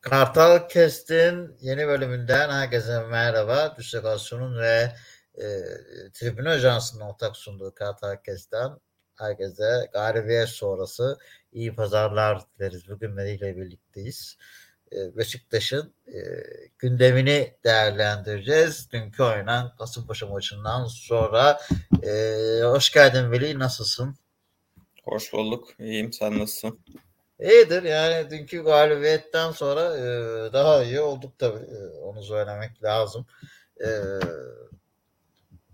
Kartal Kest'in yeni bölümünden herkese merhaba. Düsseldorf'un ve e, Tribün Ajansı'nın ortak sunduğu Kartal Kest'ten herkese galibiyet sonrası iyi pazarlar dileriz. Bugün ile birlikteyiz. E, Beşiktaş'ın e, gündemini değerlendireceğiz. Dünkü oynanan Kasımpaşa maçından sonra. E, hoş geldin Veli, nasılsın? Hoş bulduk. İyiyim. Sen nasılsın? İyidir yani dünkü galibiyetten sonra e, daha iyi olduk tabii. E, onu söylemek lazım. E,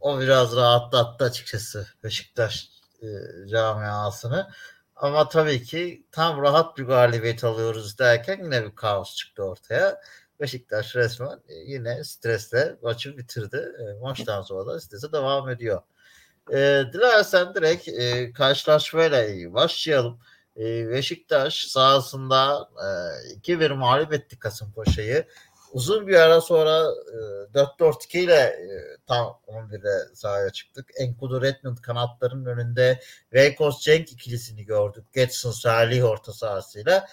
o biraz rahatlattı açıkçası Beşiktaş e, camiasını. Ama tabii ki tam rahat bir galibiyet alıyoruz derken yine bir kaos çıktı ortaya. Beşiktaş resmen e, yine stresle maçı bitirdi. E, maçtan sonra da strese devam ediyor. E, dilersen direkt e, karşılaşmayla başlayalım. E, Beşiktaş sahasında e, 2-1 mağlup etti Kasımpaşa'yı. Uzun bir ara sonra e, 4-4-2 ile e, tam 11'e sahaya çıktık. Enkudu Redmond kanatların önünde Veykos Cenk ikilisini gördük. Getson Salih orta sahasıyla.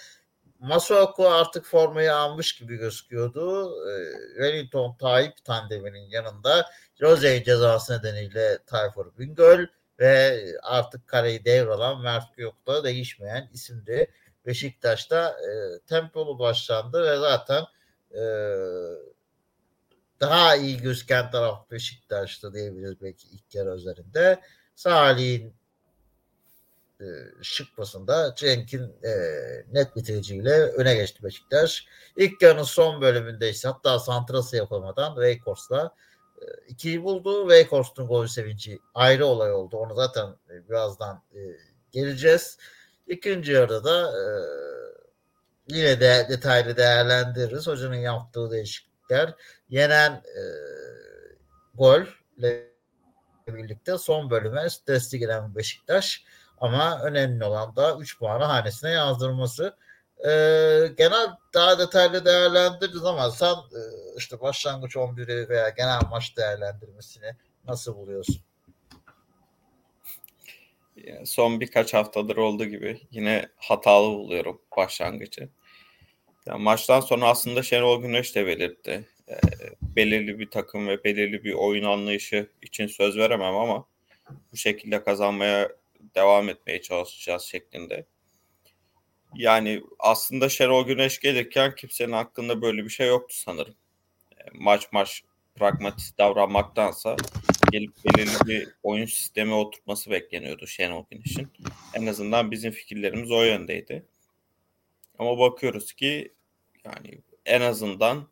Masuaku artık formayı almış gibi gözüküyordu. E, Wellington Tayyip tandeminin yanında Jose cezası nedeniyle Tayfur Bingöl ve artık kareyi devralan Mert Gök'ta değişmeyen isimdi. Beşiktaş'ta e, tempolu başlandı ve zaten e, daha iyi gözüken taraf Beşiktaş'ta diyebiliriz belki ilk yarı üzerinde. Salih'in e, şıkmasında Cenk'in e, net bitiriciyle öne geçti Beşiktaş. İlk yarının son bölümünde ise hatta santrası yapamadan Weykors'la ikiyi buldu. Weghorst'un gol sevinci ayrı olay oldu. Onu zaten e, birazdan e, geleceğiz. İkinci yarıda da e, yine de detaylı değerlendiririz. Hocanın yaptığı değişiklikler yenen e, gol birlikte son bölüme stresli giren Beşiktaş ama önemli olan da 3 puanı hanesine yazdırması. E, genel daha detaylı değerlendiririz ama sen e, işte başlangıç 11'i veya genel maç değerlendirmesini nasıl buluyorsun? Son birkaç haftadır olduğu gibi yine hatalı buluyorum başlangıcı. Yani maçtan sonra aslında Şenol Güneş de belirtti. E, belirli bir takım ve belirli bir oyun anlayışı için söz veremem ama bu şekilde kazanmaya devam etmeye çalışacağız şeklinde. Yani aslında Şenol Güneş gelirken kimsenin hakkında böyle bir şey yoktu sanırım. E, maç maç pragmatist davranmaktansa gelip belirli bir oyun sistemi oturtması bekleniyordu Şenol Güneş'in. En azından bizim fikirlerimiz o yöndeydi. Ama bakıyoruz ki yani en azından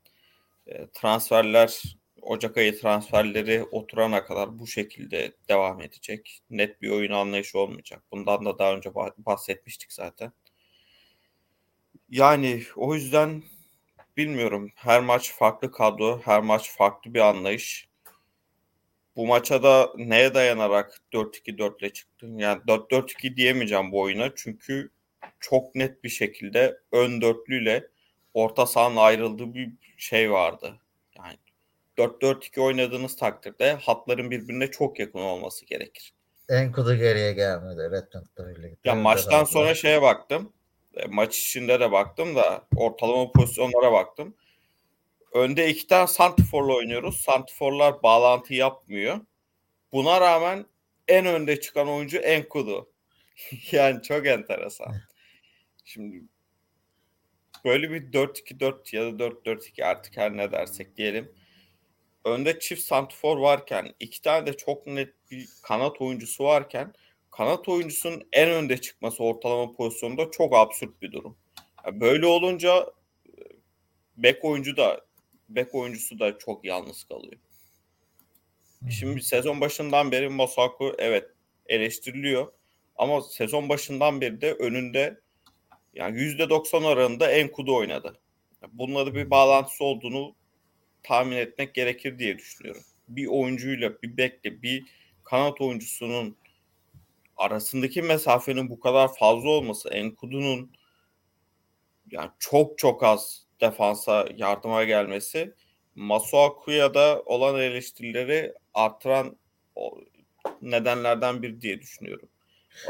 e, transferler Ocak ayı transferleri oturana kadar bu şekilde devam edecek. Net bir oyun anlayışı olmayacak. Bundan da daha önce bahsetmiştik zaten. Yani o yüzden bilmiyorum. Her maç farklı kadro, her maç farklı bir anlayış. Bu maça da neye dayanarak 4-2-4 ile çıktın? Yani 4-4-2 diyemeyeceğim bu oyuna. Çünkü çok net bir şekilde ön dörtlüyle orta sahanın ayrıldığı bir şey vardı. Yani 4-4-2 oynadığınız takdirde hatların birbirine çok yakın olması gerekir. En kudu geriye gelmedi. Redmond'la birlikte. Ya maçtan sonra şeye baktım. E, maç içinde de baktım da ortalama pozisyonlara baktım. Önde iki tane Santifor'la oynuyoruz. Santifor'lar bağlantı yapmıyor. Buna rağmen en önde çıkan oyuncu Enkudu. yani çok enteresan. Şimdi böyle bir 4-2-4 ya da 4-4-2 artık her ne dersek diyelim. Önde çift santifor varken iki tane de çok net bir kanat oyuncusu varken kanat oyuncusunun en önde çıkması ortalama pozisyonda çok absürt bir durum. Yani böyle olunca e, bek oyuncu da bek oyuncusu da çok yalnız kalıyor. Şimdi sezon başından beri Masaku evet eleştiriliyor ama sezon başından beri de önünde yani %90 oranında Enkudu oynadı. Bunları bir bağlantısı olduğunu tahmin etmek gerekir diye düşünüyorum. Bir oyuncuyla, bir bekle, bir kanat oyuncusunun arasındaki mesafenin bu kadar fazla olması Enkudu'nun yani çok çok az defansa yardıma gelmesi Masuaku'ya da olan eleştirileri artıran nedenlerden bir diye düşünüyorum.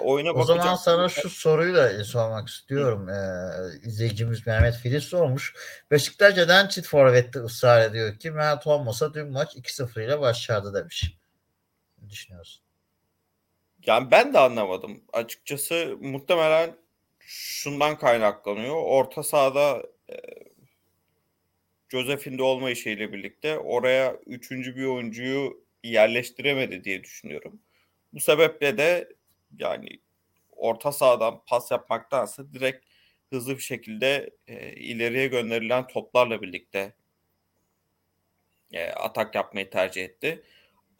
Oyuna o zaman sana şu soruyu da sormak istiyorum. Ee, izleyicimiz Mehmet Filiz sormuş. Beşiktaş neden çift forvette ısrar ediyor ki Mert olmasa dün maç 2-0 ile başlardı demiş. Ne düşünüyorsun? Yani ben de anlamadım. Açıkçası muhtemelen şundan kaynaklanıyor. Orta sahada e, Josef'in de olma işiyle birlikte oraya üçüncü bir oyuncuyu yerleştiremedi diye düşünüyorum. Bu sebeple de yani orta sahadan pas yapmaktansa direkt hızlı bir şekilde e, ileriye gönderilen toplarla birlikte e, atak yapmayı tercih etti.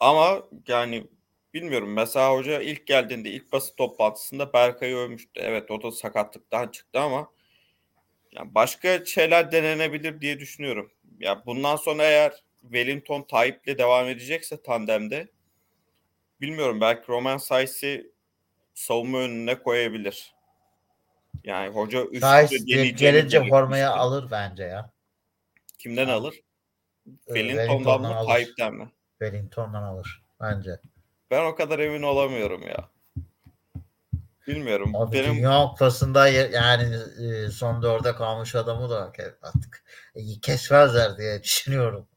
Ama yani bilmiyorum mesela hoca ilk geldiğinde ilk basın toplantısında Berkay'ı övmüştü. Evet o da sakatlıktan çıktı ama yani başka şeyler denenebilir diye düşünüyorum. Ya bundan sonra eğer Wellington Tayyip'le devam edecekse tandemde bilmiyorum belki Roman Saiz'i savunma önüne koyabilir. Yani hoca üstü Saiz gelince formaya alır bence ya. Kimden Yani, alır? Ee, Wellington'dan mı. Tayyip'ten mi? Wellington'dan alır bence. Ben o kadar emin olamıyorum ya. Bilmiyorum. Abi Benim Dünya Kupası'nda yani e, son dörde kalmış adamı da artık e, kesmezler diye düşünüyorum.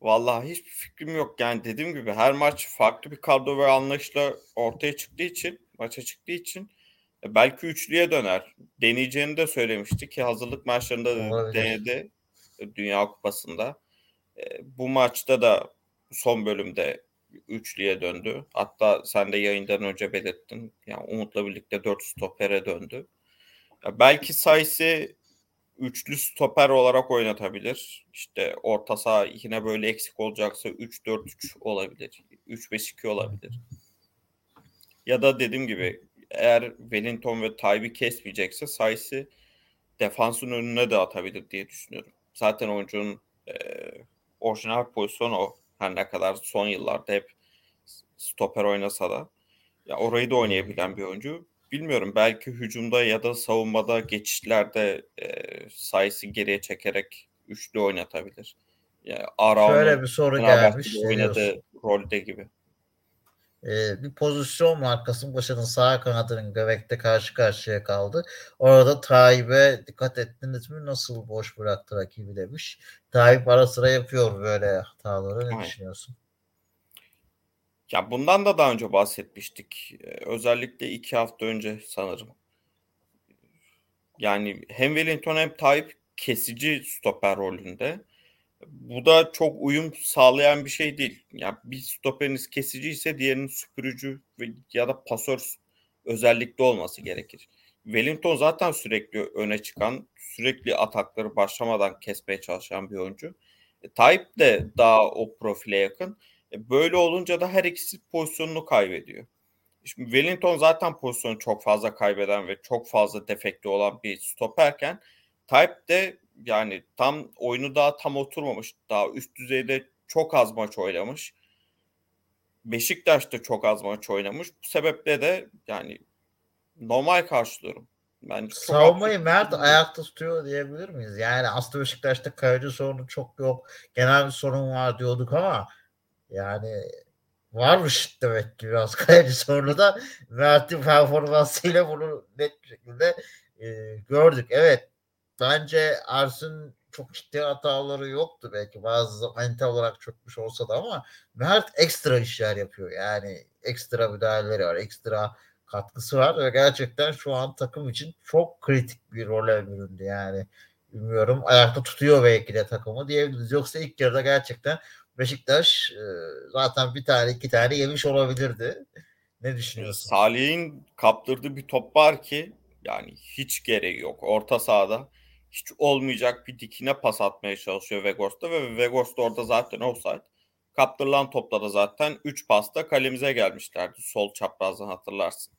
Vallahi hiçbir fikrim yok. Yani dediğim gibi her maç farklı bir kadro ve anlayışla ortaya çıktığı için, maça çıktığı için e, belki üçlüye döner. Deneyeceğini de söylemişti ki hazırlık maçlarında da denedi Dünya Kupası'nda. Bu maçta da son bölümde üçlüye döndü. Hatta sen de yayından önce belirttin. Yani Umut'la birlikte dört stopere döndü. Ya belki Saiz'i üçlü stoper olarak oynatabilir. İşte orta saha yine böyle eksik olacaksa 3-4-3 olabilir. 3-5-2 olabilir. Ya da dediğim gibi eğer Wellington ve Tayyip'i kesmeyecekse Saiz'i defansın önüne de atabilir diye düşünüyorum. Zaten oyuncunun e, orijinal pozisyonu o. Her ne kadar son yıllarda hep stoper oynasa da. Ya orayı da oynayabilen bir oyuncu. Bilmiyorum belki hücumda ya da savunmada geçişlerde e, sayısı geriye çekerek üçlü oynatabilir. Yani Arao'nun Şöyle bir soru gelmiş. oynadığı rolde gibi. E, bir pozisyon var. Kasımpaşa'nın sağ kanadının göbekte karşı karşıya kaldı. Orada Tayyip'e dikkat ettiniz mi? Nasıl boş bıraktı rakibi demiş. Tayyip ara sıra yapıyor böyle hataları. Ne Aynen. düşünüyorsun? Ya bundan da daha önce bahsetmiştik. Ee, özellikle iki hafta önce sanırım. Yani hem Wellington hem Tayyip kesici stoper rolünde. Bu da çok uyum sağlayan bir şey değil. Yani bir stoperiniz kesici ise diğerinin süpürücü ya da pasör özellikle olması gerekir. Wellington zaten sürekli öne çıkan, sürekli atakları başlamadan kesmeye çalışan bir oyuncu. E, Tayyip de daha o profile yakın. E, böyle olunca da her ikisi pozisyonunu kaybediyor. Şimdi Wellington zaten pozisyonu çok fazla kaybeden ve çok fazla defekti olan bir stoperken Tayyip de yani tam oyunu daha tam oturmamış. Daha üst düzeyde çok az maç oynamış. Beşiktaş'ta çok az maç oynamış. Bu sebeple de yani normal karşılıyorum. Çok Savunmayı haklı. Mert ayakta tutuyor diyebilir miyiz? Yani aslında Beşiktaş'ta kaleci sorunu çok yok. Genel bir sorun var diyorduk ama yani varmış demek ki biraz kaleci sorunu da Mert'in performansıyla bunu net bir şekilde e, gördük. Evet bence Ars'ın çok ciddi hataları yoktu belki bazı manita olarak çökmüş olsa da ama Mert ekstra işler yapıyor. Yani ekstra müdahaleleri var, ekstra katkısı var ve gerçekten şu an takım için çok kritik bir role büründü yani. Bilmiyorum ayakta tutuyor belki de takımı diyebiliriz. Yoksa ilk yarıda gerçekten Beşiktaş e, zaten bir tane iki tane yemiş olabilirdi. Ne düşünüyorsun? Salih'in kaptırdığı bir top var ki yani hiç gereği yok. Orta sahada hiç olmayacak bir dikine pas atmaya çalışıyor Vegors'ta ve Vegors da orada zaten offside. Kaptırılan topla da zaten 3 pasta kalemize gelmişlerdi. Sol çaprazdan hatırlarsın.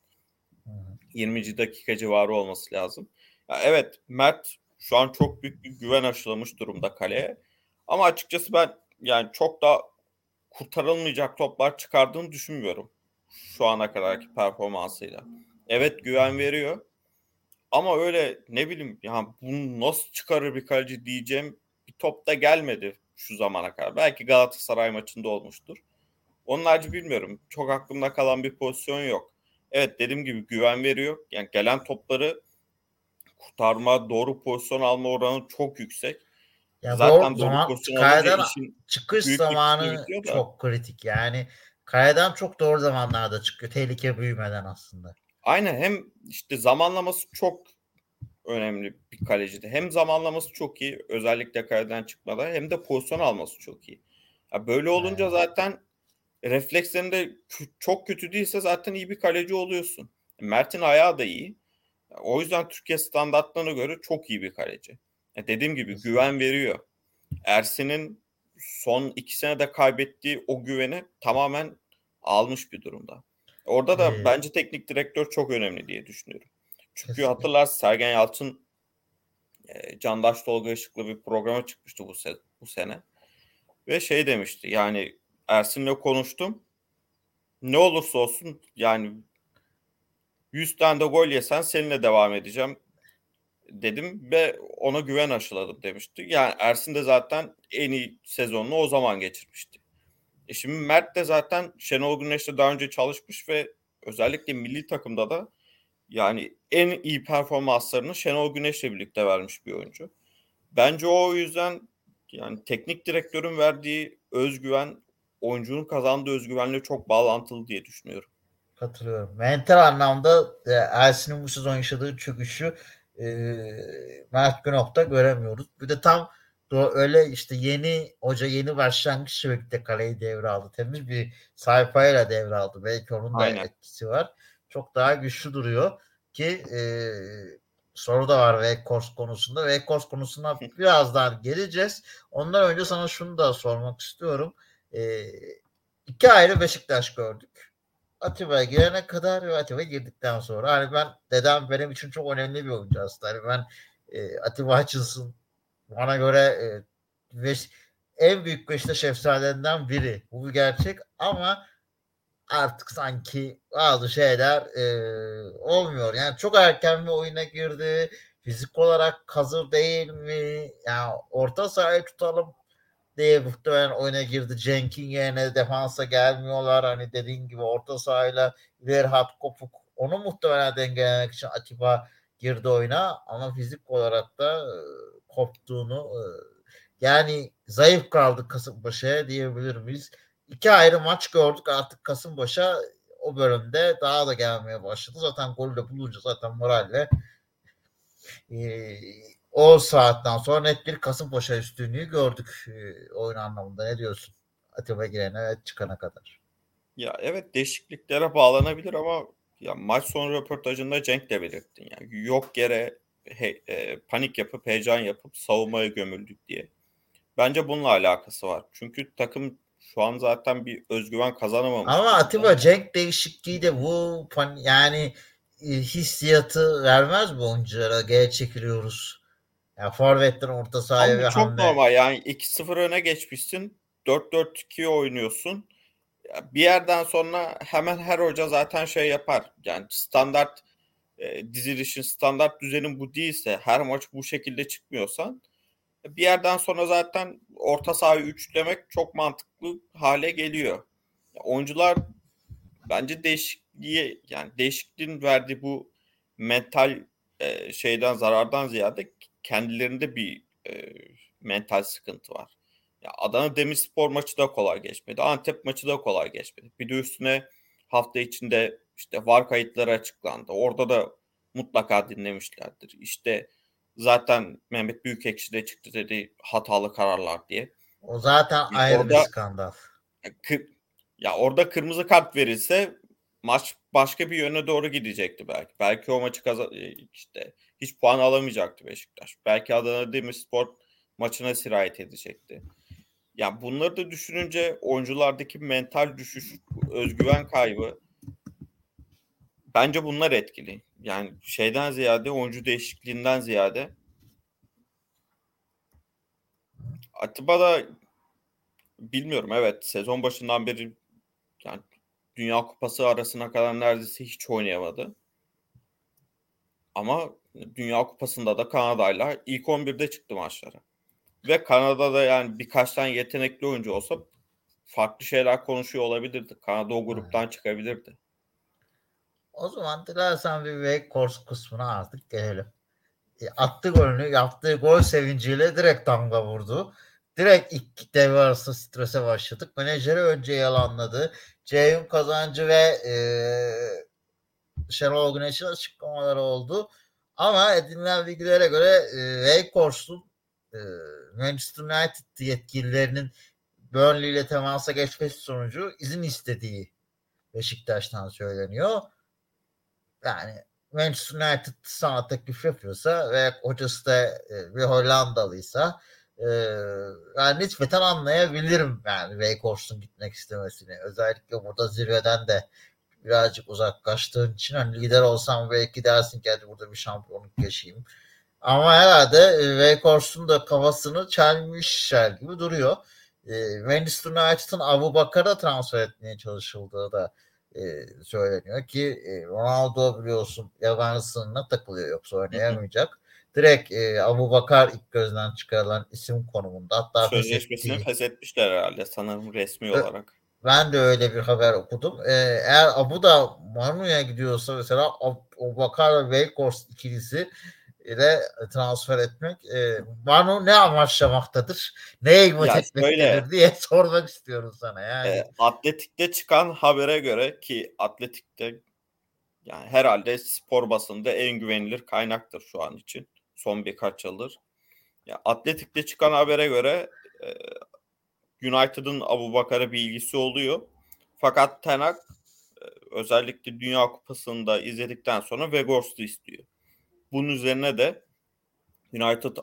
Hı hı. 20. dakika civarı olması lazım. Ya evet Mert şu an çok büyük bir güven aşılamış durumda kaleye. Ama açıkçası ben yani çok da kurtarılmayacak toplar çıkardığını düşünmüyorum. Şu ana kadarki performansıyla. Evet güven veriyor. Ama öyle ne bileyim ya bunu nasıl çıkarır bir kaleci diyeceğim bir top da gelmedi şu zamana kadar. Belki Galatasaray maçında olmuştur. Onun harici bilmiyorum. Çok aklımda kalan bir pozisyon yok. evet dediğim gibi güven veriyor. Yani gelen topları kurtarma, doğru pozisyon alma oranı çok yüksek. Ya Zaten doğru doğru pozisyon işin çıkış zamanı çok kritik. Yani kaleden çok doğru zamanlarda çıkıyor. Tehlike büyümeden aslında. Aynen hem işte zamanlaması çok önemli bir kalecide. Hem zamanlaması çok iyi özellikle kaleden çıkmada hem de pozisyon alması çok iyi. Ya böyle olunca Evet. zaten reflekslerinde çok kötü değilse zaten iyi bir kaleci oluyorsun. Mert'in ayağı da iyi. O yüzden Türkiye standartlarına göre çok iyi bir kaleci. Ya dediğim gibi Kesinlikle. güven veriyor. Ersin'in son iki senede kaybettiği o güveni tamamen almış bir durumda. Orada da Ee, bence teknik direktör çok önemli diye düşünüyorum. Çünkü Kesinlikle. hatırlarsın Sergen Yalçın e, Candaş Tolga Işık'la bir programa çıkmıştı bu, se- bu sene. Ve şey demişti yani Ersin'le konuştum. Ne olursa olsun yani 100 tane de gol yesen seninle devam edeceğim dedim ve ona güven aşıladım demişti. Yani Ersin de zaten en iyi sezonunu o zaman geçirmişti. E şimdi Mert de zaten Şenol Güneş'le daha önce çalışmış ve özellikle milli takımda da yani en iyi performanslarını Şenol Güneş'le birlikte vermiş bir oyuncu. Bence o yüzden yani teknik direktörün verdiği özgüven oyuncunun kazandığı özgüvenle çok bağlantılı diye düşünüyorum. Katılıyorum. Mental anlamda e, Ersin'in bu sezon yaşadığı çöküşü e, Mert Günok'ta göremiyoruz. Bir de tam öyle işte yeni hoca yeni başlangıç birlikte kaleyi devraldı. Temiz bir sayfayla devraldı. Belki onun da Aynen. etkisi var. Çok daha güçlü duruyor ki e, soru da var Veykors konusunda. Veykors konusuna birazdan geleceğiz. Ondan önce sana şunu da sormak istiyorum. E, iki ayrı Beşiktaş gördük. Atiba girene kadar ve Atiba girdikten sonra. Hani ben dedem benim için çok önemli bir oyuncu aslında. Hani ben e, Atiba Hutchinson bana göre e, en büyük Beşiktaş efsanelerinden biri. Bu bir gerçek ama artık sanki bazı şeyler e, olmuyor. Yani çok erken bir oyuna girdi. Fizik olarak hazır değil mi? Yani orta sahayı tutalım diye muhtemelen oyuna girdi. Cenk'in yerine defansa gelmiyorlar. Hani dediğin gibi orta sahayla ileri hat kopuk. Onu muhtemelen dengelemek için Atiba girdi oyuna ama fizik olarak da e, koptuğunu e, yani zayıf kaldı Kasımpaşa'ya diyebilir miyiz? İki ayrı maç gördük artık Kasımpaşa o bölümde daha da gelmeye başladı. Zaten golü de bulunca zaten moralle e, o saatten sonra net bir Kasımpaşa üstünlüğü gördük e, oyun anlamında. Ne diyorsun? Atiba girene çıkana kadar. Ya evet değişikliklere bağlanabilir ama ya maç sonu röportajında Cenk de belirttin. Yani yok yere he- e, panik yapıp heyecan yapıp savunmaya gömüldük diye. Bence bununla alakası var. Çünkü takım şu an zaten bir özgüven kazanamamış. Ama. Atiba Cenk değişikliği de bu pan- yani e, hissiyatı vermez mi oyunculara? Geri çekiliyoruz. Ya forvetten orta sahaya ve çok hamle. normal yani 2-0 öne geçmişsin. 4-4-2 oynuyorsun. Bir yerden sonra hemen her hoca zaten şey yapar. Yani standart e, dizilişin standart düzenin bu değilse her maç bu şekilde çıkmıyorsan bir yerden sonra zaten orta sahayı üçlemek çok mantıklı hale geliyor. Oyuncular bence değişikliği yani değişikliğin verdiği bu mental e, şeyden zarardan ziyade kendilerinde bir e, mental sıkıntı var. Ya Adana Demirspor maçı da kolay geçmedi. Antep maçı da kolay geçmedi. Bir de üstüne hafta içinde işte var kayıtları açıklandı. Orada da mutlaka dinlemişlerdir. İşte zaten Mehmet Büyükekşi de çıktı dedi hatalı kararlar diye. O zaten Ya ayrı bir orada- skandal. Ya, kı- ya orada kırmızı kart verilse maç başka bir yöne doğru gidecekti belki. Belki o maçı kazan e, işte hiç puan alamayacaktı Beşiktaş. Belki Adana Demirspor maçına sirayet edecekti. Ya bunları da düşününce oyunculardaki mental düşüş, özgüven kaybı bence bunlar etkili. Yani şeyden ziyade oyuncu değişikliğinden ziyade Atiba da bilmiyorum evet sezon başından beri yani Dünya Kupası arasına kadar neredeyse hiç oynayamadı. Ama Dünya Kupası'nda da Kanada'yla ilk 11'de çıktı maçlara. Ve Kanada'da yani birkaç tane yetenekli oyuncu olsa farklı şeyler konuşuyor olabilirdi. Kanada o gruptan çıkabilirdi. O zaman dilersen bir Wake Course kısmına artık gelelim. E, attı golünü yaptığı gol sevinciyle direkt damga vurdu. Direkt ilk devre arası strese başladık. Menajeri önce yalanladı. Ceyhun kazancı ve e, Şenol Güneş'in açıklamaları oldu. Ama edinilen bilgilere göre e, Waycourse'un e, Manchester United yetkililerinin Burnley ile temasa geçmesi sonucu izin istediği Beşiktaş'tan söyleniyor. Yani Manchester United sana teklif yapıyorsa ve hocası da e, bir Hollandalıysa e, yani nispeten anlayabilirim yani Waycourse'un gitmek istemesini. Özellikle burada zirveden de birazcık uzaklaştığın için hani lider olsam belki dersin ki hadi burada bir şampiyonluk yaşayayım. Ama herhalde e, Waycourse'un da kafasını çelmişler gibi duruyor. E, Manchester United'ın Abu Bakar'a transfer etmeye çalışıldığı da e, söyleniyor ki e, Ronaldo biliyorsun yabancı sınırına takılıyor yoksa oynayamayacak. Direkt e, Abu Bakar ilk gözden çıkarılan isim konumunda. Hatta Sözleşmesini feshetmişler herhalde sanırım resmi olarak. ben de öyle bir haber okudum. Ee, eğer Abu da Manu'ya gidiyorsa mesela Abu Bakar ve Weghorst ikilisi ile transfer etmek e, Manu ne amaçlamaktadır? Neye hizmet etmektedir diye sormak istiyorum sana. Yani E, Atletik'te çıkan habere göre ki Atletik'te yani herhalde spor basında en güvenilir kaynaktır şu an için. Son birkaç yıldır. Ya Atletik'te çıkan habere göre e, United'ın Abu Bakar'a bir ilgisi oluyor. Fakat Ten Hag e, özellikle Dünya Kupası'nda izledikten sonra Weghorst'u istiyor. Bunun üzerine de United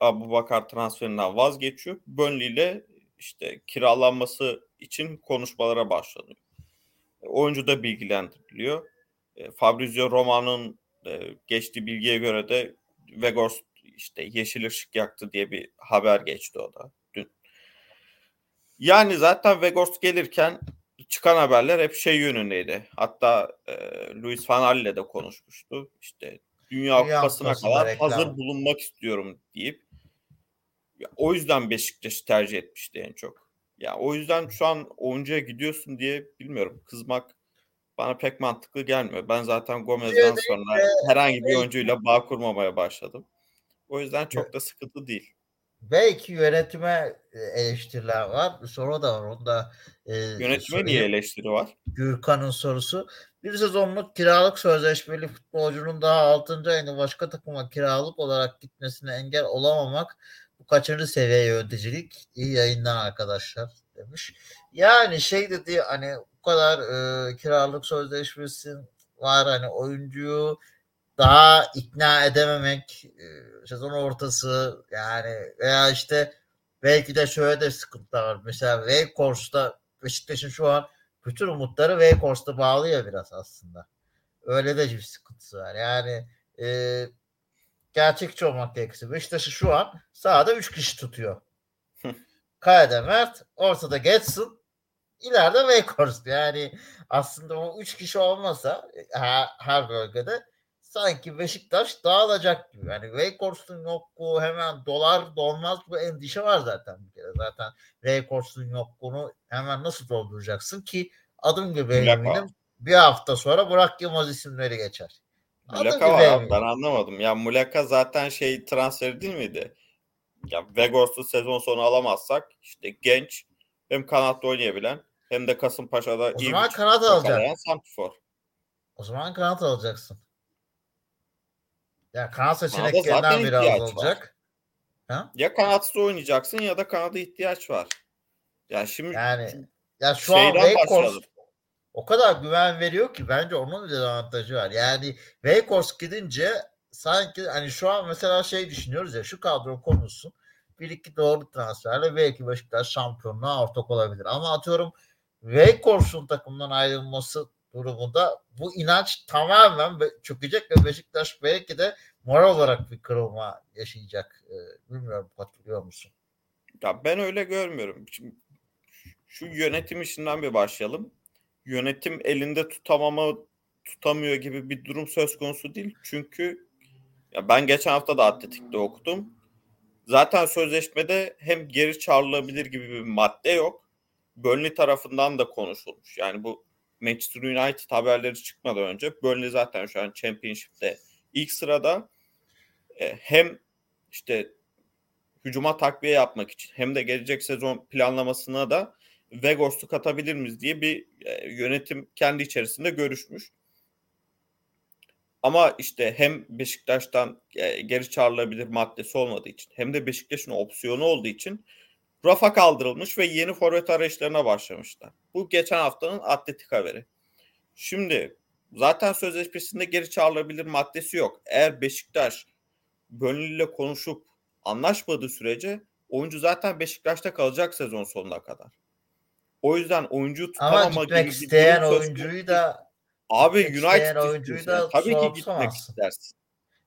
Abu, Bakar transferinden vazgeçiyor. Burnley ile işte kiralanması için konuşmalara başlanıyor. E, Oyuncu da bilgilendiriliyor. E, Fabrizio Romano'nun e, geçtiği bilgiye göre de Weghorst işte yeşil ışık yaktı diye bir haber geçti o da dün. Yani zaten Weghorst gelirken çıkan haberler hep şey yönündeydi. Hatta e, Luis ile de konuşmuştu. İşte Dünya, Dünya Kupası'na kadar reklam. hazır bulunmak istiyorum deyip ya, o yüzden Beşiktaş'ı tercih etmişti en çok. Ya o yüzden şu an oyuncuya gidiyorsun diye bilmiyorum. Kızmak bana pek mantıklı gelmiyor. Ben zaten Gomez'den sonra herhangi bir oyuncuyla bağ kurmamaya başladım. O yüzden çok da sıkıntı değil. Belki yönetime e, eleştiriler var. Bir soru da var. Onu da e, Yönetime sorayım. niye eleştiri var? Gürkan'ın sorusu. Bir sezonluk kiralık sözleşmeli futbolcunun daha 6. ayında başka takıma kiralık olarak gitmesine engel olamamak bu kaçıncı seviye yöneticilik? İyi yayınlar arkadaşlar demiş. Yani şey dedi hani bu kadar e, kiralık sözleşmesi var hani oyuncuyu daha ikna edememek e, sezon ortası yani veya işte belki de şöyle de sıkıntı var. Mesela Weghorst'ta Beşiktaş'ın şu an bütün umutları Weghorst'a bağlı ya biraz aslında. Öyle de bir sıkıntısı var. Yani e, gerçekçi olmak gerekirse Beşiktaş'ı şu an sahada 3 kişi tutuyor. Kalede Mert, ortada Getson, ileride Weghorst. Yani aslında o 3 kişi olmasa e, her, her bölgede sanki Beşiktaş dağılacak gibi. Yani Weghorst'un yokluğu hemen dolar dolmaz bu endişe var zaten bir kere. Zaten Weghorst'un yokluğunu hemen nasıl dolduracaksın ki adım gibi eminim bir hafta sonra Burak Yılmaz isimleri geçer. Adım Muleka gibi var abi, ben anlamadım. Ya Muleka zaten şey transferi değil miydi? Ya Vegors'u sezon sonu alamazsak işte genç hem kanatta oynayabilen hem de Kasımpaşa'da O iyi zaman kanat yakalayan alacak. santrfor. O zaman kanat alacaksın. Ya kanat seçeneklerinden biri az var. olacak. Ha? Ya kanatsız oynayacaksın ya da kanada ihtiyaç var. Ya şimdi Yani ya şu an Weghorst o kadar güven veriyor ki bence onun bir avantajı var. Yani Weghorst gidince sanki hani şu an mesela şey düşünüyoruz ya şu kadro konulsun. Bir iki doğru transferle belki Beşiktaş şampiyonluğa ortak olabilir. Ama atıyorum Weghorst'un takımdan ayrılması durumunda bu inanç tamamen çökecek ve Beşiktaş belki de moral olarak bir kırılma yaşayacak. Ee, bilmiyorum katılıyor musun? Ya ben öyle görmüyorum. Şimdi şu yönetim işinden bir başlayalım. Yönetim elinde tutamama tutamıyor gibi bir durum söz konusu değil. Çünkü ya ben geçen hafta da Atletik'te okudum. Zaten sözleşmede hem geri çağrılabilir gibi bir madde yok. Burnley tarafından da konuşulmuş. Yani bu Manchester United haberleri çıkmadan önce Burnley zaten şu an Championship'te ilk sırada e, hem işte hücuma takviye yapmak için hem de gelecek sezon planlamasına da Vegors'u katabilir miyiz diye bir e, yönetim kendi içerisinde görüşmüş. Ama işte hem Beşiktaş'tan e, geri çağrılabilir maddesi olmadığı için hem de Beşiktaş'ın opsiyonu olduğu için rafa kaldırılmış ve yeni forvet arayışlarına başlamışlar. Bu geçen haftanın atletik haberi. Şimdi zaten sözleşmesinde geri çağrılabilir maddesi yok. Eğer Beşiktaş ile konuşup anlaşmadığı sürece oyuncu zaten Beşiktaş'ta kalacak sezon sonuna kadar. O yüzden oyuncuyu tutamama Ama gitmek gibi isteyen oyuncuyu da Abi United oyuncuyu da Tabii ki gitmek istersin.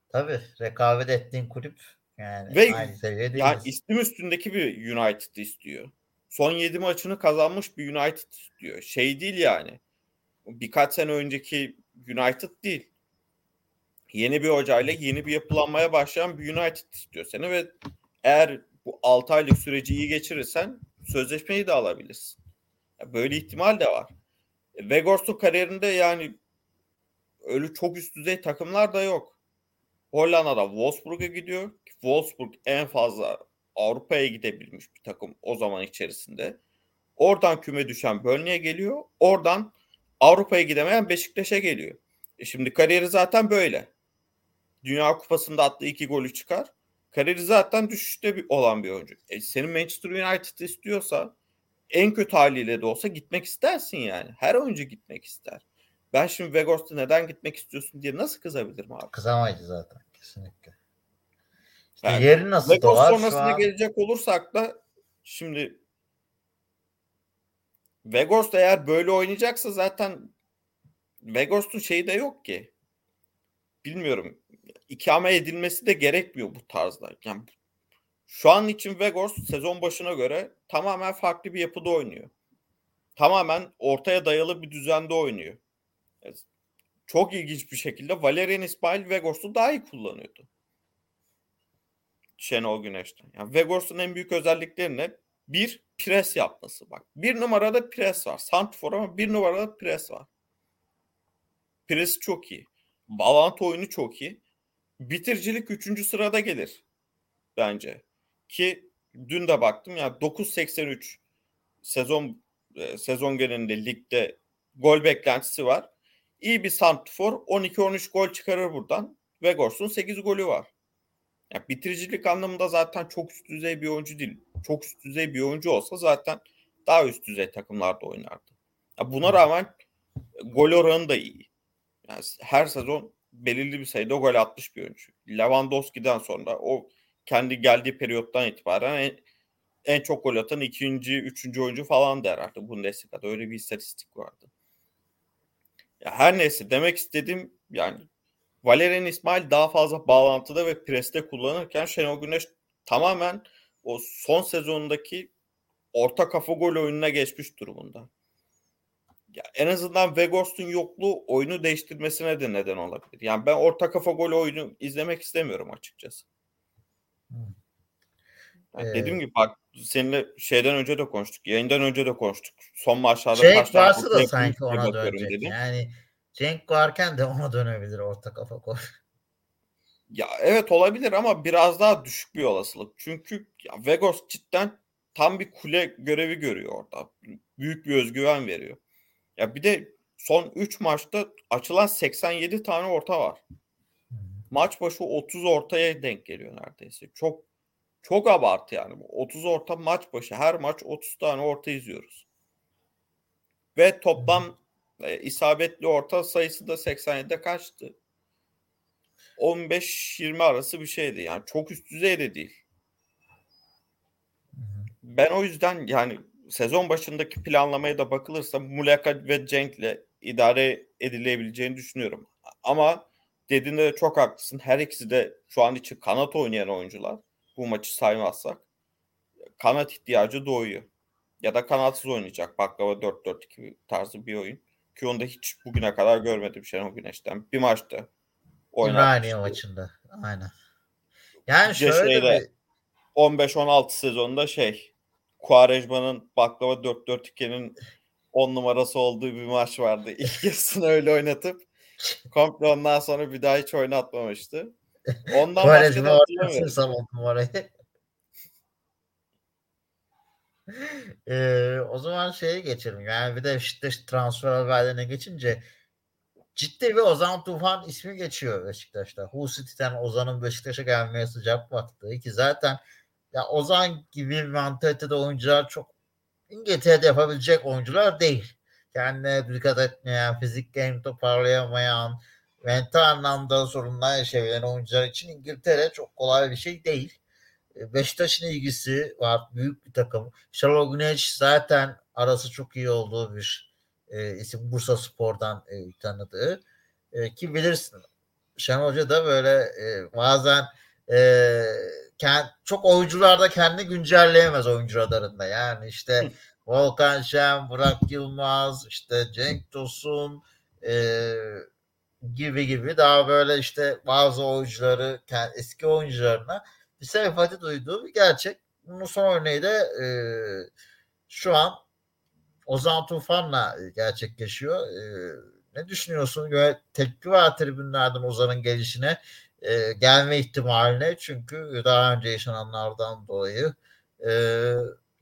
tabii rekabet ettiğin kulüp yani Ve aynı seviyede değiliz. istim üstündeki bir United istiyor. Son 7 maçını kazanmış bir United istiyor. Şey değil yani. Birkaç sene önceki United değil. Yeni bir hocayla yeni bir yapılanmaya başlayan bir United istiyor seni ve eğer bu 6 aylık süreci iyi geçirirsen sözleşmeyi de alabilirsin. Ya Böyle ihtimal de var. Vegors'un kariyerinde yani öyle çok üst düzey takımlar da yok. Hollanda'da Wolfsburg'a gidiyor. Wolfsburg en fazla Avrupa'ya gidebilmiş bir takım o zaman içerisinde. Oradan küme düşen Burnley'e geliyor. Oradan Avrupa'ya gidemeyen Beşiktaş'a geliyor. E şimdi kariyeri zaten böyle. Dünya Kupası'nda attığı iki golü çıkar. Kariyeri zaten düşüşte bir, olan bir oyuncu. E senin Manchester United istiyorsa en kötü haliyle de olsa gitmek istersin yani. Her oyuncu gitmek ister. Ben şimdi Vegors'ta neden gitmek istiyorsun diye nasıl kızabilirim abi? Kızamayız zaten kesinlikle. İşte Yani yeri nasıl doğar şu sonrasına an? gelecek olursak da şimdi Vegors da eğer böyle oynayacaksa zaten Vegors'un şeyi de yok ki. Bilmiyorum. İkame edilmesi de gerekmiyor bu tarzda. Yani şu an için Vegors sezon başına göre tamamen farklı bir yapıda oynuyor. Tamamen ortaya dayalı bir düzende oynuyor. Evet. Çok ilginç bir şekilde Valerian İsmail Vegors'u daha iyi kullanıyordu. Şenol Güneş'ten. Yani Vegors'un en büyük özellikleri ne? Bir, pres yapması. Bak bir numarada pres var. Santrfor ama bir numarada pres var. Pres çok iyi. Bağlantı oyunu çok iyi. Bitiricilik 3. sırada gelir. Bence. Ki dün de baktım ya 9.83 sezon e, sezon genelinde ligde gol beklentisi var. İyi bir santrfor 12-13 gol çıkarır buradan. Vegors'un 8 golü var. Yani bitiricilik anlamında zaten çok üst düzey bir oyuncu değil. Çok üst düzey bir oyuncu olsa zaten daha üst düzey takımlarda oynardı. Ya buna rağmen gol oranı da iyi. Yani her sezon belirli bir sayıda gol atmış bir oyuncu. Lewandowski'den sonra o kendi geldiği periyottan itibaren en, en çok gol atan ikinci, üçüncü oyuncu falan da herhalde Bundesliga'da öyle bir istatistik vardı. Ya her neyse demek istediğim yani Valerian İsmail daha fazla bağlantıda ve preste kullanırken Şenol Güneş tamamen o son sezonundaki orta kafa gol oyununa geçmiş durumunda. Ya en azından Vegors'un yokluğu oyunu değiştirmesine de neden olabilir. Yani ben orta kafa gol oyunu izlemek istemiyorum açıkçası. Yani Ee, dediğim gibi bak seninle şeyden önce de konuştuk. Yayından önce de konuştuk. Son maçlarda Cenk kaç tane da sanki ona dönecek. dedim. Yani Cenk varken de ona dönebilir orta kafa gol. Ya evet olabilir ama biraz daha düşük bir olasılık. Çünkü ya Vegos cidden tam bir kule görevi görüyor orada. Büyük bir özgüven veriyor. Ya bir de son 3 maçta açılan 87 tane orta var. Maç başı 30 ortaya denk geliyor neredeyse. Çok çok abartı yani. 30 orta maç başı her maç 30 tane orta izliyoruz. Ve toplam e, isabetli orta sayısı da 87'de kaçtı? 15-20 arası bir şeydi. Yani çok üst düzey de değil. Ben o yüzden yani sezon başındaki planlamaya da bakılırsa Muleka ve Cenk'le idare edilebileceğini düşünüyorum. Ama dediğinde de çok haklısın. Her ikisi de şu an için kanat oynayan oyuncular. Bu maçı saymazsak. Kanat ihtiyacı doğuyor. Ya da kanatsız oynayacak. Baklava 4-4-2 tarzı bir oyun. Ki onu da hiç bugüne kadar görmedim Şenol Güneş'ten. Bir maçta Ümraniye oynatmıştı. maçında. Aynen. Yani şöyle şeyde- bir 15-16 sezonunda şey Quaresma'nın baklava 4-4-2'nin 10 numarası olduğu bir maç vardı. İlk yarısını öyle oynatıp komple ondan sonra bir daha hiç oynatmamıştı. Ondan başka da hatırlamıyorum. numarayı. Ee, o zaman şeye geçelim. Yani bir de Beşiktaş transfer haberlerine geçince ciddi bir Ozan Tufan ismi geçiyor Beşiktaş'ta. Hull City'den Ozan'ın Beşiktaş'a gelmeye sıcak baktığı ki zaten ya Ozan gibi mantalitede oyuncular çok İngiltere'de yapabilecek oyuncular değil. Kendine dikkat etmeyen, fizik game toparlayamayan, mental anlamda sorunlar yaşayan oyuncular için İngiltere çok kolay bir şey değil. E, Beşiktaş'ın ilgisi var. Büyük bir takım. Şenol Güneş zaten arası çok iyi olduğu bir e, isim. Bursa Spor'dan e, tanıdığı. E, ki bilirsin Şenol Hoca da böyle e, bazen e, kend, çok oyuncularda kendi güncelleyemez oyuncu radarında. Yani işte Volkan Şen, Burak Yılmaz, işte Cenk Tosun e, gibi gibi daha böyle işte bazı oyuncuları eski oyuncularına bir sempati duyduğu bir gerçek. Bunun son örneği de e, şu an Ozan Tufan'la gerçekleşiyor. E, ne düşünüyorsun? Böyle tepki var tribünlerden Ozan'ın gelişine e, gelme ihtimaline çünkü daha önce yaşananlardan dolayı e,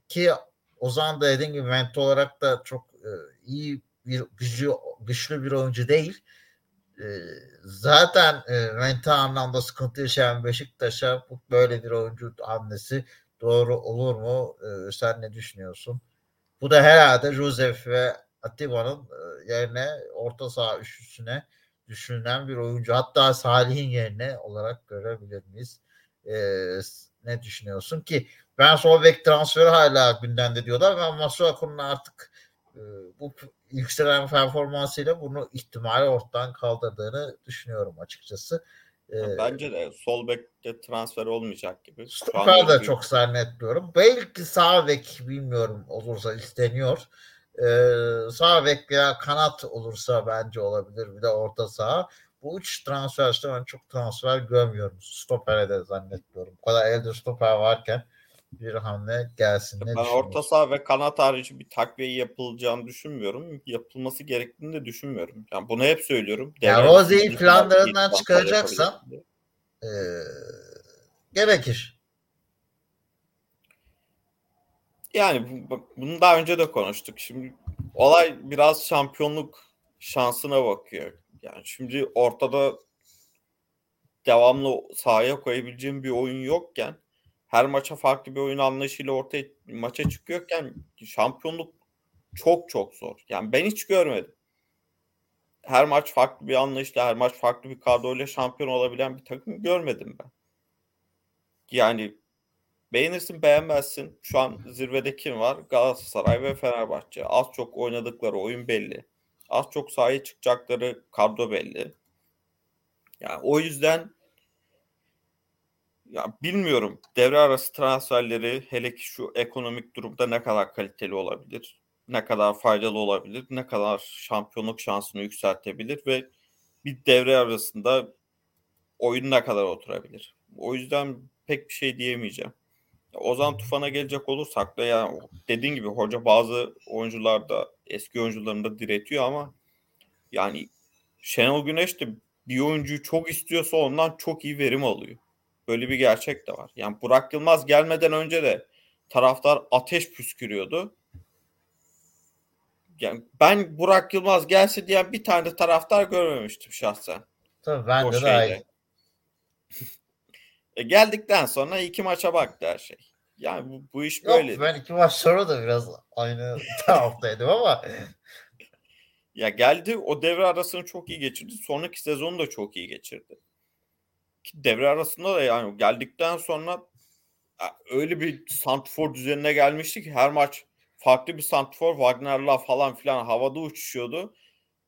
ki Ozan da dediğim gibi mental olarak da çok e, iyi bir gücü, güçlü bir oyuncu değil. E, zaten e, mental anlamda sıkıntı yaşayan Beşiktaş'a böyle bir oyuncu hamlesi doğru olur mu? E, sen ne düşünüyorsun? Bu da herhalde Josef ve Atiba'nın e, yerine orta saha üçlüsüne düşünülen bir oyuncu. Hatta Salih'in yerine olarak görebilir miyiz? E, ne düşünüyorsun ki ben sol bek transferi hala gündemde diyorlar ve Masuaku'nun artık e, bu yükselen performansıyla bunu ihtimali ortadan kaldırdığını düşünüyorum açıkçası. E, Bence de sol bekte transfer olmayacak gibi. Stoper de çok zannetmiyorum. Belki sağ bek bilmiyorum olursa isteniyor. Ee, sağ bek veya kanat olursa bence olabilir. Bir de orta saha. Bu üç transfer işte ben çok transfer görmüyorum. Stoper'e de zannetmiyorum. Bu kadar elde stoper varken bir hamle gelsin. Ne ben orta saha ve kanat harici bir takviye yapılacağını düşünmüyorum. Yapılması gerektiğini de düşünmüyorum. Yani bunu hep söylüyorum. Ya Rozi'yi planlarından çıkaracaksan e, gerekir. Yani bunu daha önce de konuştuk. Şimdi olay biraz şampiyonluk şansına bakıyor. Yani şimdi ortada devamlı sahaya koyabileceğim bir oyun yokken her maça farklı bir oyun anlayışıyla ortaya maça çıkıyorken şampiyonluk çok çok zor. Yani ben hiç görmedim. Her maç farklı bir anlayışla, her maç farklı bir kadroyla şampiyon olabilen bir takım görmedim ben. Yani beğenirsin beğenmezsin. Şu an zirvede kim var? Galatasaray ve Fenerbahçe. Az çok oynadıkları oyun belli. Az çok sahaya çıkacakları kadro belli. Yani o yüzden ya bilmiyorum devre arası transferleri hele ki şu ekonomik durumda ne kadar kaliteli olabilir, ne kadar faydalı olabilir, ne kadar şampiyonluk şansını yükseltebilir ve bir devre arasında oyun ne kadar oturabilir. O yüzden pek bir şey diyemeyeceğim. Ozan Tufan'a gelecek olursak da ya dediğin gibi hoca bazı oyuncularda eski oyuncularında diretiyor ama yani Şenol Güneş de bir oyuncuyu çok istiyorsa ondan çok iyi verim alıyor. Böyle bir gerçek de var. Yani Burak Yılmaz gelmeden önce de taraftar ateş püskürüyordu. Yani ben Burak Yılmaz gelse diye bir tane de taraftar görmemiştim şahsen. Tabii ben de aynı. e geldikten sonra iki maça baktı her şey. Yani bu, bu iş böyle. Ben iki maç sonra da biraz aynı taraftaydım ama. ya geldi o devre arasını çok iyi geçirdi. Sonraki sezonu da çok iyi geçirdi devre arasında da yani geldikten sonra öyle bir Santfor düzenine gelmişti ki her maç farklı bir Santfor Wagner'la falan filan havada uçuşuyordu.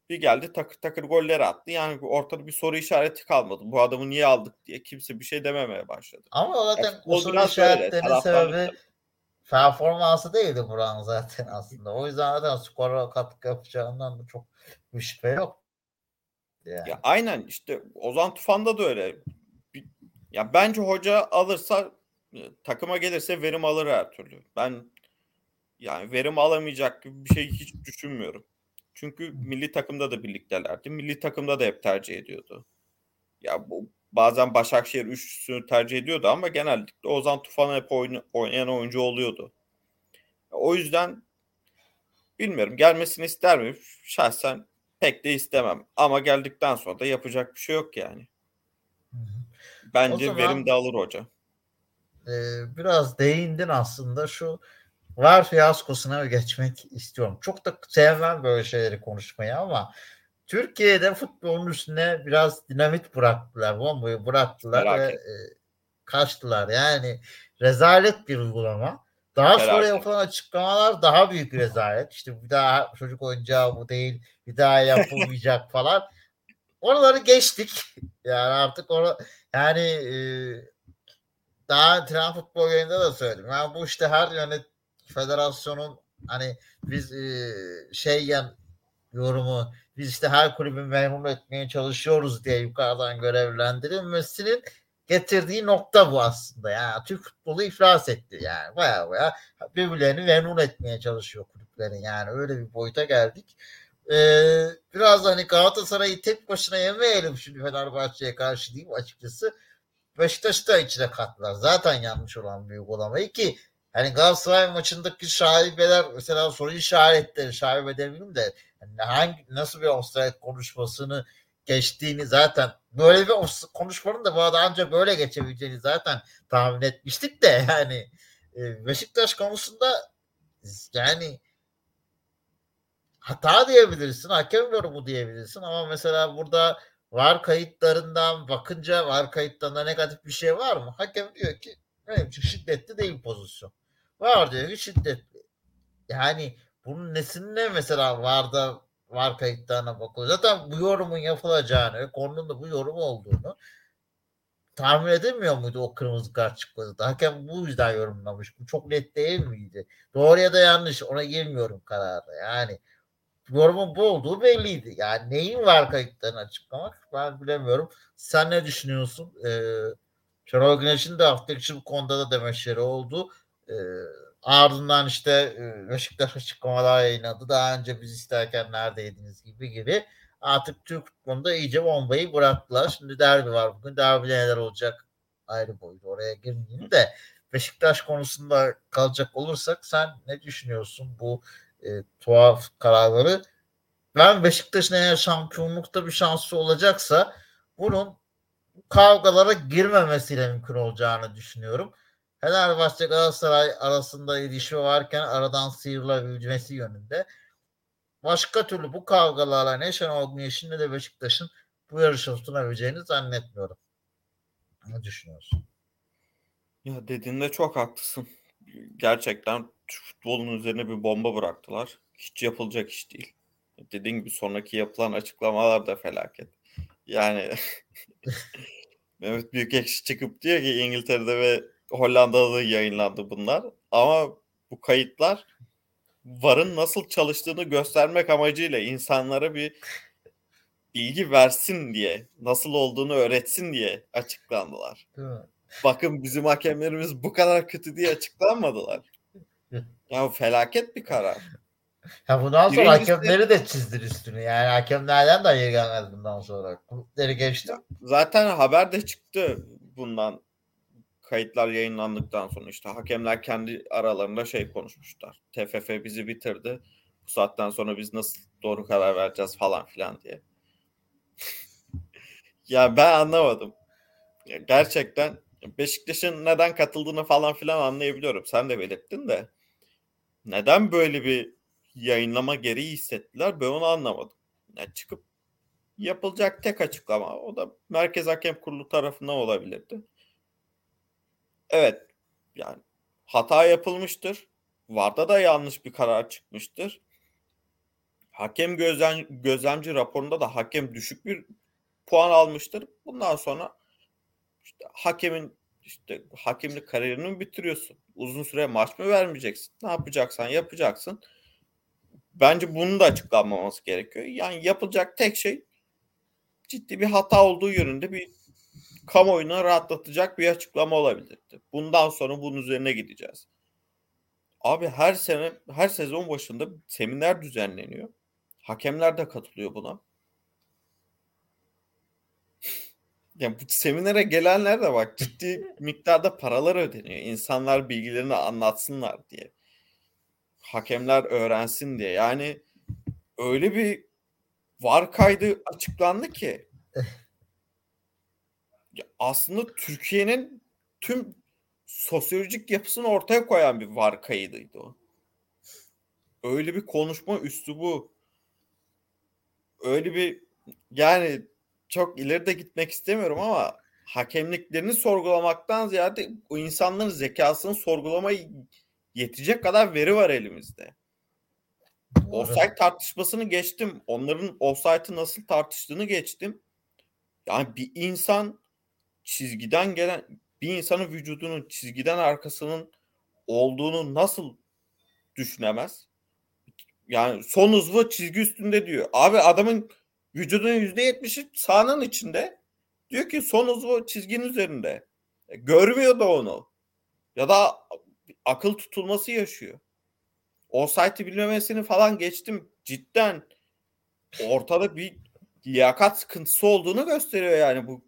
Bir geldi takır takır goller attı. Yani ortada bir soru işareti kalmadı. Bu adamı niye aldık diye kimse bir şey dememeye başladı. Ama zaten o soru işaretlerinin sebebi performansı değildi Buran zaten aslında. O yüzden zaten skora katkı yapacağından da çok bir şüphe yok. Yani. Ya aynen işte Ozan Tufan'da da öyle. Ya bence hoca alırsa e, takıma gelirse verim alır her türlü. Ben Yani verim alamayacak gibi bir şey hiç düşünmüyorum. Çünkü milli takımda da birliktelerdi. Milli takımda da hep tercih ediyordu. Ya bu bazen Başakşehir üçlüsünü tercih ediyordu ama genellikle Ozan Tufan hep oynayan oyuncu oluyordu. O yüzden bilmiyorum gelmesini ister miyim? Şahsen pek de istemem. Ama geldikten sonra da yapacak bir şey yok yani. Bence zaman, verim de alır hoca. E, biraz değindin aslında şu var fiyaskosuna geçmek istiyorum. Çok da sevmem böyle şeyleri konuşmayı ama Türkiye'de futbolun üstüne biraz dinamit bıraktılar. Bombayı bıraktılar Merak ve e, kaçtılar. Yani rezalet bir uygulama. Daha Merak sonra yapılan açıklamalar daha büyük rezalet. İşte bir daha çocuk oyuncağı bu değil, bir daha yapılmayacak falan. Oraları geçtik. Yani artık onu yani e, daha tren futbol yayında da söyledim. Yani bu işte her yönet federasyonun hani biz e, şey yan yorumu biz işte her kulübü memnun etmeye çalışıyoruz diye yukarıdan görevlendirilmesinin getirdiği nokta bu aslında. Yani Türk futbolu iflas etti yani. Baya baya birbirlerini memnun etmeye çalışıyor kulüplerin. Yani öyle bir boyuta geldik. Ee, biraz hani Galatasaray'ı tek başına yemeyelim şimdi Fenerbahçe'ye karşı diyeyim açıkçası. Beşiktaş'ı da içine kattılar. Zaten yanlış olan bir uygulamayı ki hani Galatasaray maçındaki şaibeler mesela soru işaretleri şaibe demeyeyim de yani hangi nasıl bir offside konuşmasını geçtiğini zaten böyle bir konuşmanın da bu arada ancak böyle geçebileceğini zaten tahmin etmiştik de yani e, Beşiktaş konusunda yani hata diyebilirsin, hakem yorumu diyebilirsin ama mesela burada var kayıtlarından bakınca var kayıtlarında negatif bir şey var mı? Hakem diyor ki benim için şiddetli değil pozisyon. Var diyor ki şiddetli. Yani bunun nesinde mesela varda var kayıtlarına bakılıyor. Zaten bu yorumun yapılacağını, konunun da bu yorum olduğunu tahmin edemiyor muydu o kırmızı kart çıktığında? Hakem bu yüzden yorumlamış. Bu çok net değil miydi? Doğru ya da yanlış ona girmiyorum kararda. Yani yorumun bu olduğu belliydi. Yani neyin var kayıtlarını açıklamak ben bilemiyorum. Sen ne düşünüyorsun? Ee, Şenol Güneş'in de hafta içi bu konuda da demeçleri oldu. Ee, ardından işte e, Beşiktaş açıklamalar yayınladı. Daha önce biz isterken neredeydiniz gibi gibi. Artık Türk futbolunda iyice bombayı bıraktılar. Şimdi derbi var bugün. Derbide neler olacak ayrı boyut. Oraya girmeyeyim de Beşiktaş konusunda kalacak olursak sen ne düşünüyorsun bu e, tuhaf kararları? Ben Beşiktaş'ın eğer şampiyonlukta bir şansı olacaksa bunun kavgalara girmemesiyle mümkün olacağını düşünüyorum. Fenerbahçe Galatasaray arasında ilişki varken aradan sıyrılabilmesi yönünde. Başka türlü bu kavgalarla ne Şenol Güneş'in ne de Beşiktaş'ın bu yarışı tutunabileceğini zannetmiyorum. Ne düşünüyorsun? Ya dediğinde çok haklısın. Gerçekten futbolun üzerine bir bomba bıraktılar. Hiç yapılacak iş değil. Dediğin gibi sonraki yapılan açıklamalar da felaket. Yani Mehmet Büyükekşi çıkıp diyor ki İngiltere'de ve Hollanda'da da yayınlandı bunlar. Ama bu kayıtlar VAR'ın nasıl çalıştığını göstermek amacıyla insanlara bir bilgi versin diye, nasıl olduğunu öğretsin diye açıklandılar. Bakın bizim hakemlerimiz bu kadar kötü diye açıklanmadılar. Ya felaket bir karar. Ya bundan sonra Birincisi, hakemleri de çizdir üstünü. Yani hakemlerden de hayır gelmez bundan sonra. Kulüpleri geçti. Zaten haber de çıktı bundan kayıtlar yayınlandıktan sonra işte hakemler kendi aralarında şey konuşmuşlar. TFF bizi bitirdi. Bu saatten sonra biz nasıl doğru karar vereceğiz falan filan diye. ya ben anlamadım. Ya gerçekten Beşiktaş'ın neden katıldığını falan filan anlayabiliyorum. Sen de belirttin de. Neden böyle bir yayınlama gereği hissettiler ben onu anlamadım. Yani çıkıp yapılacak tek açıklama o da Merkez Hakem Kurulu tarafından olabilirdi. Evet yani hata yapılmıştır. Varda da yanlış bir karar çıkmıştır. Hakem gözlem, gözlemci raporunda da hakem düşük bir puan almıştır. Bundan sonra işte hakemin işte hakemlik kariyerini mi bitiriyorsun? Uzun süre maç mı vermeyeceksin? Ne yapacaksan yapacaksın. Bence bunun da açıklanmaması gerekiyor. Yani yapılacak tek şey ciddi bir hata olduğu yönünde bir kamuoyuna rahatlatacak bir açıklama olabilirdi. Bundan sonra bunun üzerine gideceğiz. Abi her sene her sezon başında seminer düzenleniyor. Hakemler de katılıyor buna. Yani bu seminere gelenler de bak ciddi miktarda paralar ödeniyor. İnsanlar bilgilerini anlatsınlar diye. Hakemler öğrensin diye. Yani öyle bir var kaydı açıklandı ki ya aslında Türkiye'nin tüm sosyolojik yapısını ortaya koyan bir var kaydıydı o. Öyle bir konuşma üslubu öyle bir yani çok ileride gitmek istemiyorum ama hakemliklerini sorgulamaktan ziyade o insanların zekasını sorgulamayı yetecek kadar veri var elimizde. Offside tartışmasını geçtim. Onların offside'ı nasıl tartıştığını geçtim. Yani bir insan çizgiden gelen bir insanın vücudunun çizgiden arkasının olduğunu nasıl düşünemez? Yani son hızlı çizgi üstünde diyor. Abi adamın yüzde yetmişi sahanın içinde. Diyor ki son hızlı çizginin üzerinde. E, görmüyor da onu. Ya da akıl tutulması yaşıyor. O site'i bilmemesini falan geçtim. Cidden ortada bir liyakat sıkıntısı olduğunu gösteriyor yani bu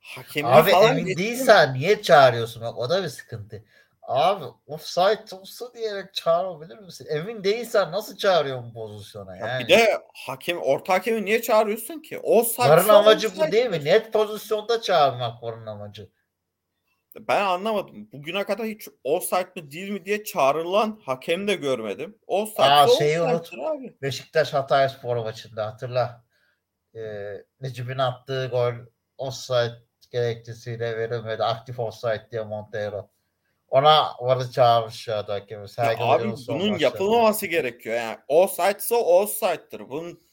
Hakemini Abi falan emin geçtim. değilsen niye çağırıyorsun? Bak o da bir sıkıntı. Abi offside olsa diyerek çağırabilir misin? Emin değilsen nasıl çağırıyorsun pozisyona yani? Ya bir de hakem, orta hakemi niye çağırıyorsun ki? Offside Varın amacı bu değil mi? Net pozisyonda çağırmak varın amacı. Ben anlamadım. Bugüne kadar hiç offside mi değil mi diye çağrılan hakem de görmedim. Offside Aa, şeyi unut. Abi. Beşiktaş Hatay Spor maçında hatırla. Ee, Necip'in attığı gol offside gerekçesiyle verilmedi. Aktif offside diye Montero. Ona varı çağırmış ya abi bunun yapılmaması gerekiyor. Yani offside ise offside'dır. Bunun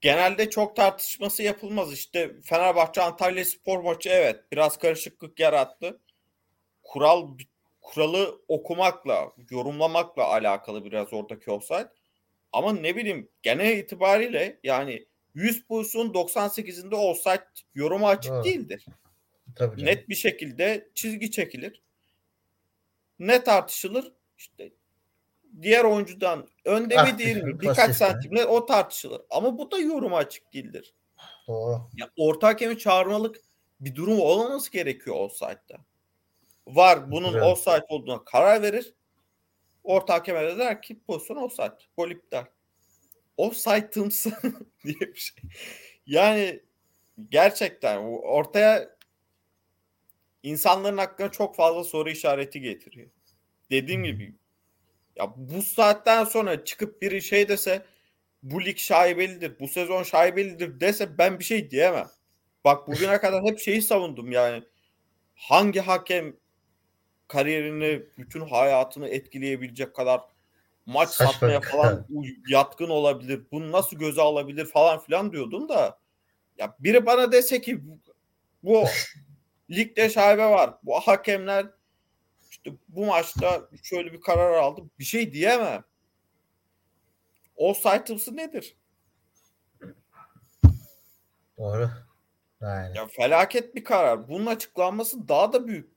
genelde çok tartışması yapılmaz. İşte Fenerbahçe Antalya Spor maçı evet biraz karışıklık yarattı. Kural kuralı okumakla, yorumlamakla alakalı biraz oradaki offside. Ama ne bileyim genel itibariyle yani 100 pozisyon 98'inde offside yorumu açık evet. değildir. Tabii Net bir şekilde çizgi çekilir. Ne tartışılır? İşte diğer oyuncudan önde mi değil mi? Birkaç santimle o tartışılır. Ama bu da yoruma açık değildir. Doğru. Ya orta hakemi çağırmalık bir durum olmaması gerekiyor offside'da. Var bunun evet. offside olduğuna karar verir. Orta hakeme de der ki pozisyon offside. Gol iptal. Offside'ımsı diye bir şey. Yani gerçekten ortaya insanların hakkında çok fazla soru işareti getiriyor. Dediğim gibi ya bu saatten sonra çıkıp biri şey dese bu lig şaibelidir, bu sezon şaibelidir dese ben bir şey diyemem. Bak bugüne kadar hep şeyi savundum yani. Hangi hakem kariyerini, bütün hayatını etkileyebilecek kadar maç Saçma satmaya falan yatkın olabilir. Bunu nasıl göze alabilir falan filan diyordum da ya biri bana dese ki bu ligde şaibe var. Bu hakemler işte bu maçta şöyle bir karar aldı. Bir şey diyemem. O saytımsı nedir? Doğru. Aynen. Ya felaket bir karar. Bunun açıklanması daha da büyük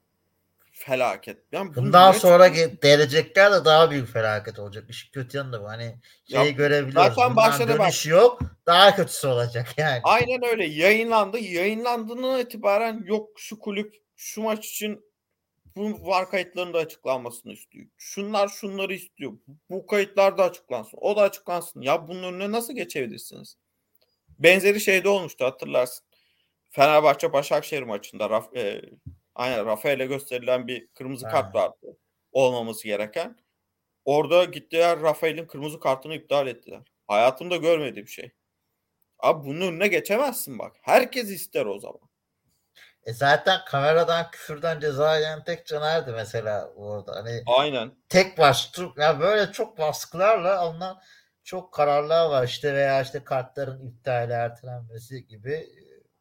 felaket. Yani Bundan sonra gelecekler de daha büyük felaket olacak. İş kötü yanında bu. Hani şeyi ya, görebiliyoruz. Zaten başladı bak. yok. Daha kötüsü olacak yani. Aynen öyle. Yayınlandı. Yayınlandığından itibaren yok şu kulüp şu maç için bu var kayıtlarının da açıklanmasını istiyor. Şunlar şunları istiyor. Bu kayıtlar da açıklansın. O da açıklansın. Ya bunun önüne nasıl geçebilirsiniz? Benzeri şeyde olmuştu hatırlarsın. Fenerbahçe Başakşehir maçında Raf, e, aynen Rafael'e gösterilen bir kırmızı ha. kart vardı. Olmaması gereken. Orada gittiler Rafael'in kırmızı kartını iptal ettiler. Hayatımda görmediğim şey. Abi bunun önüne geçemezsin bak. Herkes ister o zaman. E zaten kameradan küfürden ceza yiyen tek Caner'di mesela orada. Hani Aynen. Tek baş ya böyle çok baskılarla alınan çok kararlar var işte veya işte kartların iptali ertelenmesi gibi.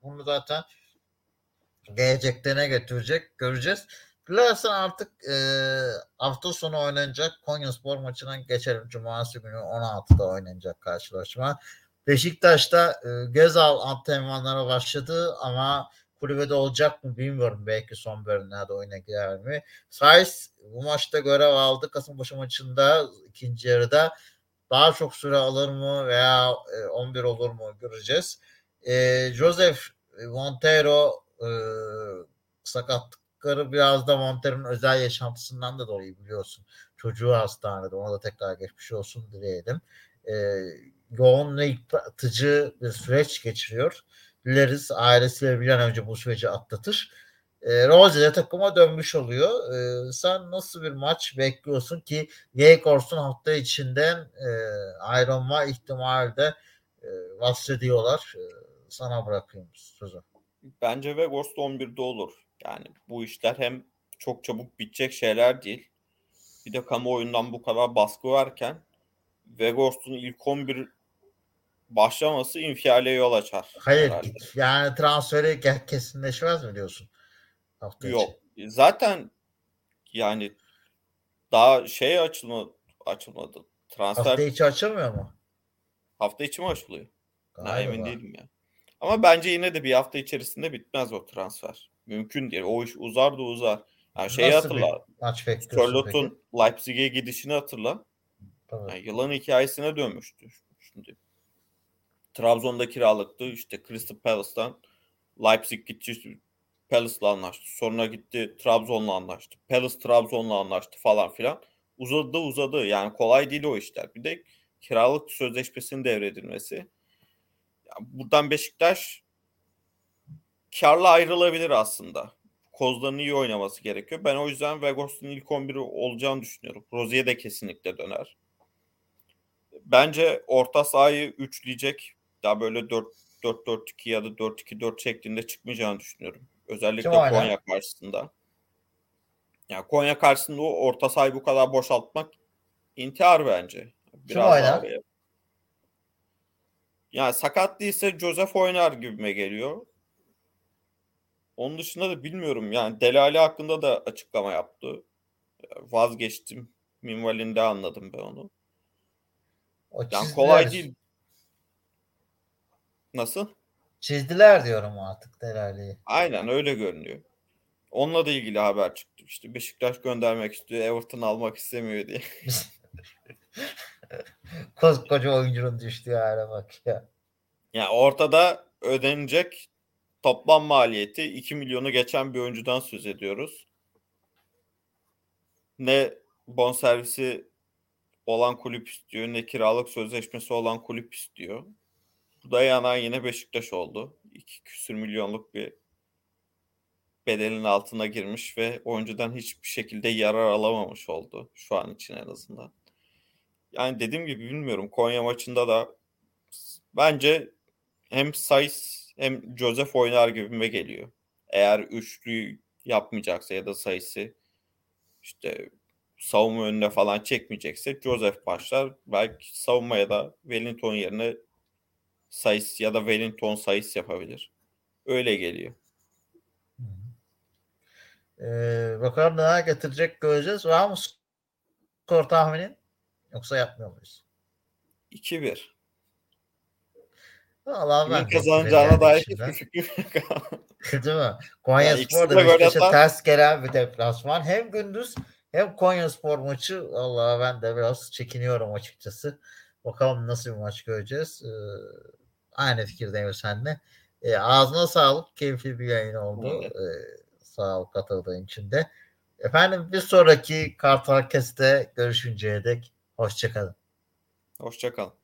Bunu zaten gelecekte ne götürecek göreceğiz. Dilersen artık e, hafta sonu oynanacak Konya Spor maçına geçelim. Cumartesi günü 16'da oynanacak karşılaşma. Beşiktaş'ta e, Gezal antrenmanlara başladı ama kulübede olacak mı bilmiyorum. Belki son bölümlerde oyuna girer mi? Sayıs bu maçta görev aldı. Kasımpaşa maçında ikinci yarıda daha çok süre alır mı veya 11 olur mu göreceğiz. E, Joseph Montero e, sakatlıkları biraz da Montero'nun özel yaşantısından da dolayı biliyorsun. Çocuğu hastanede ona da tekrar geçmiş olsun dileyelim. E, yoğun ve yıpratıcı bir süreç geçiriyor. Dileriz ailesiyle bir an önce bu süreci atlatır. E, Rose de takıma dönmüş oluyor. E, sen nasıl bir maç bekliyorsun ki Yekors'un hafta içinden e, ayrılma ihtimali de e, bahsediyorlar. E, sana bırakayım sözü. Bence Vegas'ta 11'de olur. Yani bu işler hem çok çabuk bitecek şeyler değil. Bir de kamuoyundan bu kadar baskı varken Vegas'un ilk 11 başlaması infiale yol açar. Hayır herhalde. yani transferi kesinleşmez mi diyorsun? Hafta Yok. Için. Zaten yani daha şey açılma, açılmadı. Transfer hafta içi açılmıyor mu? Hafta içi mi açılıyor? Galiba. emin değilim ya. Ama bence yine de bir hafta içerisinde bitmez o transfer. Mümkün değil. O iş uzar da uzar. Yani şeyi Nasıl hatırla. Charlotte'un Leipzig'e gidişini hatırla. Yani yılan hikayesine dönmüştü. Şimdi Trabzon'da kiralıktı. İşte Crystal Palace'tan Leipzig gitti Palace'la anlaştı. Sonra gitti Trabzon'la anlaştı. Palace Trabzon'la anlaştı falan filan. Uzadı uzadı. Yani kolay değil o işler. Bir de kiralık sözleşmesinin devredilmesi. Buradan Beşiktaş karla ayrılabilir aslında. Kozların iyi oynaması gerekiyor. Ben o yüzden Vegas'ın ilk 11'i olacağını düşünüyorum. Rozier de kesinlikle döner. Bence orta sahayı üçleyecek. Daha böyle 4-4-2 ya da 4-2-4 şeklinde çıkmayacağını düşünüyorum. Özellikle Konya karşısında. Yani Konya karşısında o orta sahayı bu kadar boşaltmak intihar bence. Biraz Kim oynar? Yani sakat değilse Joseph oynar gibime geliyor. Onun dışında da bilmiyorum yani Delali hakkında da açıklama yaptı. Vazgeçtim. Minvalinde anladım ben onu. O yani kolay değil. Nasıl? Çizdiler diyorum artık Delali'yi. Aynen öyle görünüyor. Onunla da ilgili haber çıktı. İşte Beşiktaş göndermek istiyor. Everton almak istemiyor diye. Koskoca oyuncunun düştüğü hale bak ya. Yani ortada ödenecek toplam maliyeti 2 milyonu geçen bir oyuncudan söz ediyoruz. Ne bonservisi olan kulüp istiyor ne kiralık sözleşmesi olan kulüp istiyor. Bu da yanan yine Beşiktaş oldu. 2 küsür milyonluk bir bedelin altına girmiş ve oyuncudan hiçbir şekilde yarar alamamış oldu şu an için en azından. Yani dediğim gibi bilmiyorum Konya maçında da bence hem Sayıs hem Joseph oynar gibime geliyor. Eğer üçlü yapmayacaksa ya da sayısı işte savunma önüne falan çekmeyecekse Joseph başlar. Belki savunmaya da Wellington yerine Sayıs ya da Wellington Sayıs yapabilir. Öyle geliyor. Ee, bakalım neler getirecek göreceğiz. Var mı skor tahminin? Yoksa yapmıyor muyuz? 2-1. Valla ben kazanacağına dair hiçbir fikrim Değil mi? Konya yani Spor da Beşiktaş'a ters gelen bir deplasman. Hem gündüz hem Konya Spor maçı valla ben de biraz çekiniyorum açıkçası. Bakalım nasıl bir maç göreceğiz. Ee, aynı fikirdeyim seninle. Ee, ağzına sağlık. Keyifli bir yayın oldu. Ee, sağ ol katıldığın için de. Efendim bir sonraki Kartal Kes'te görüşünceye dek hoşçakalın. Hoşçakalın.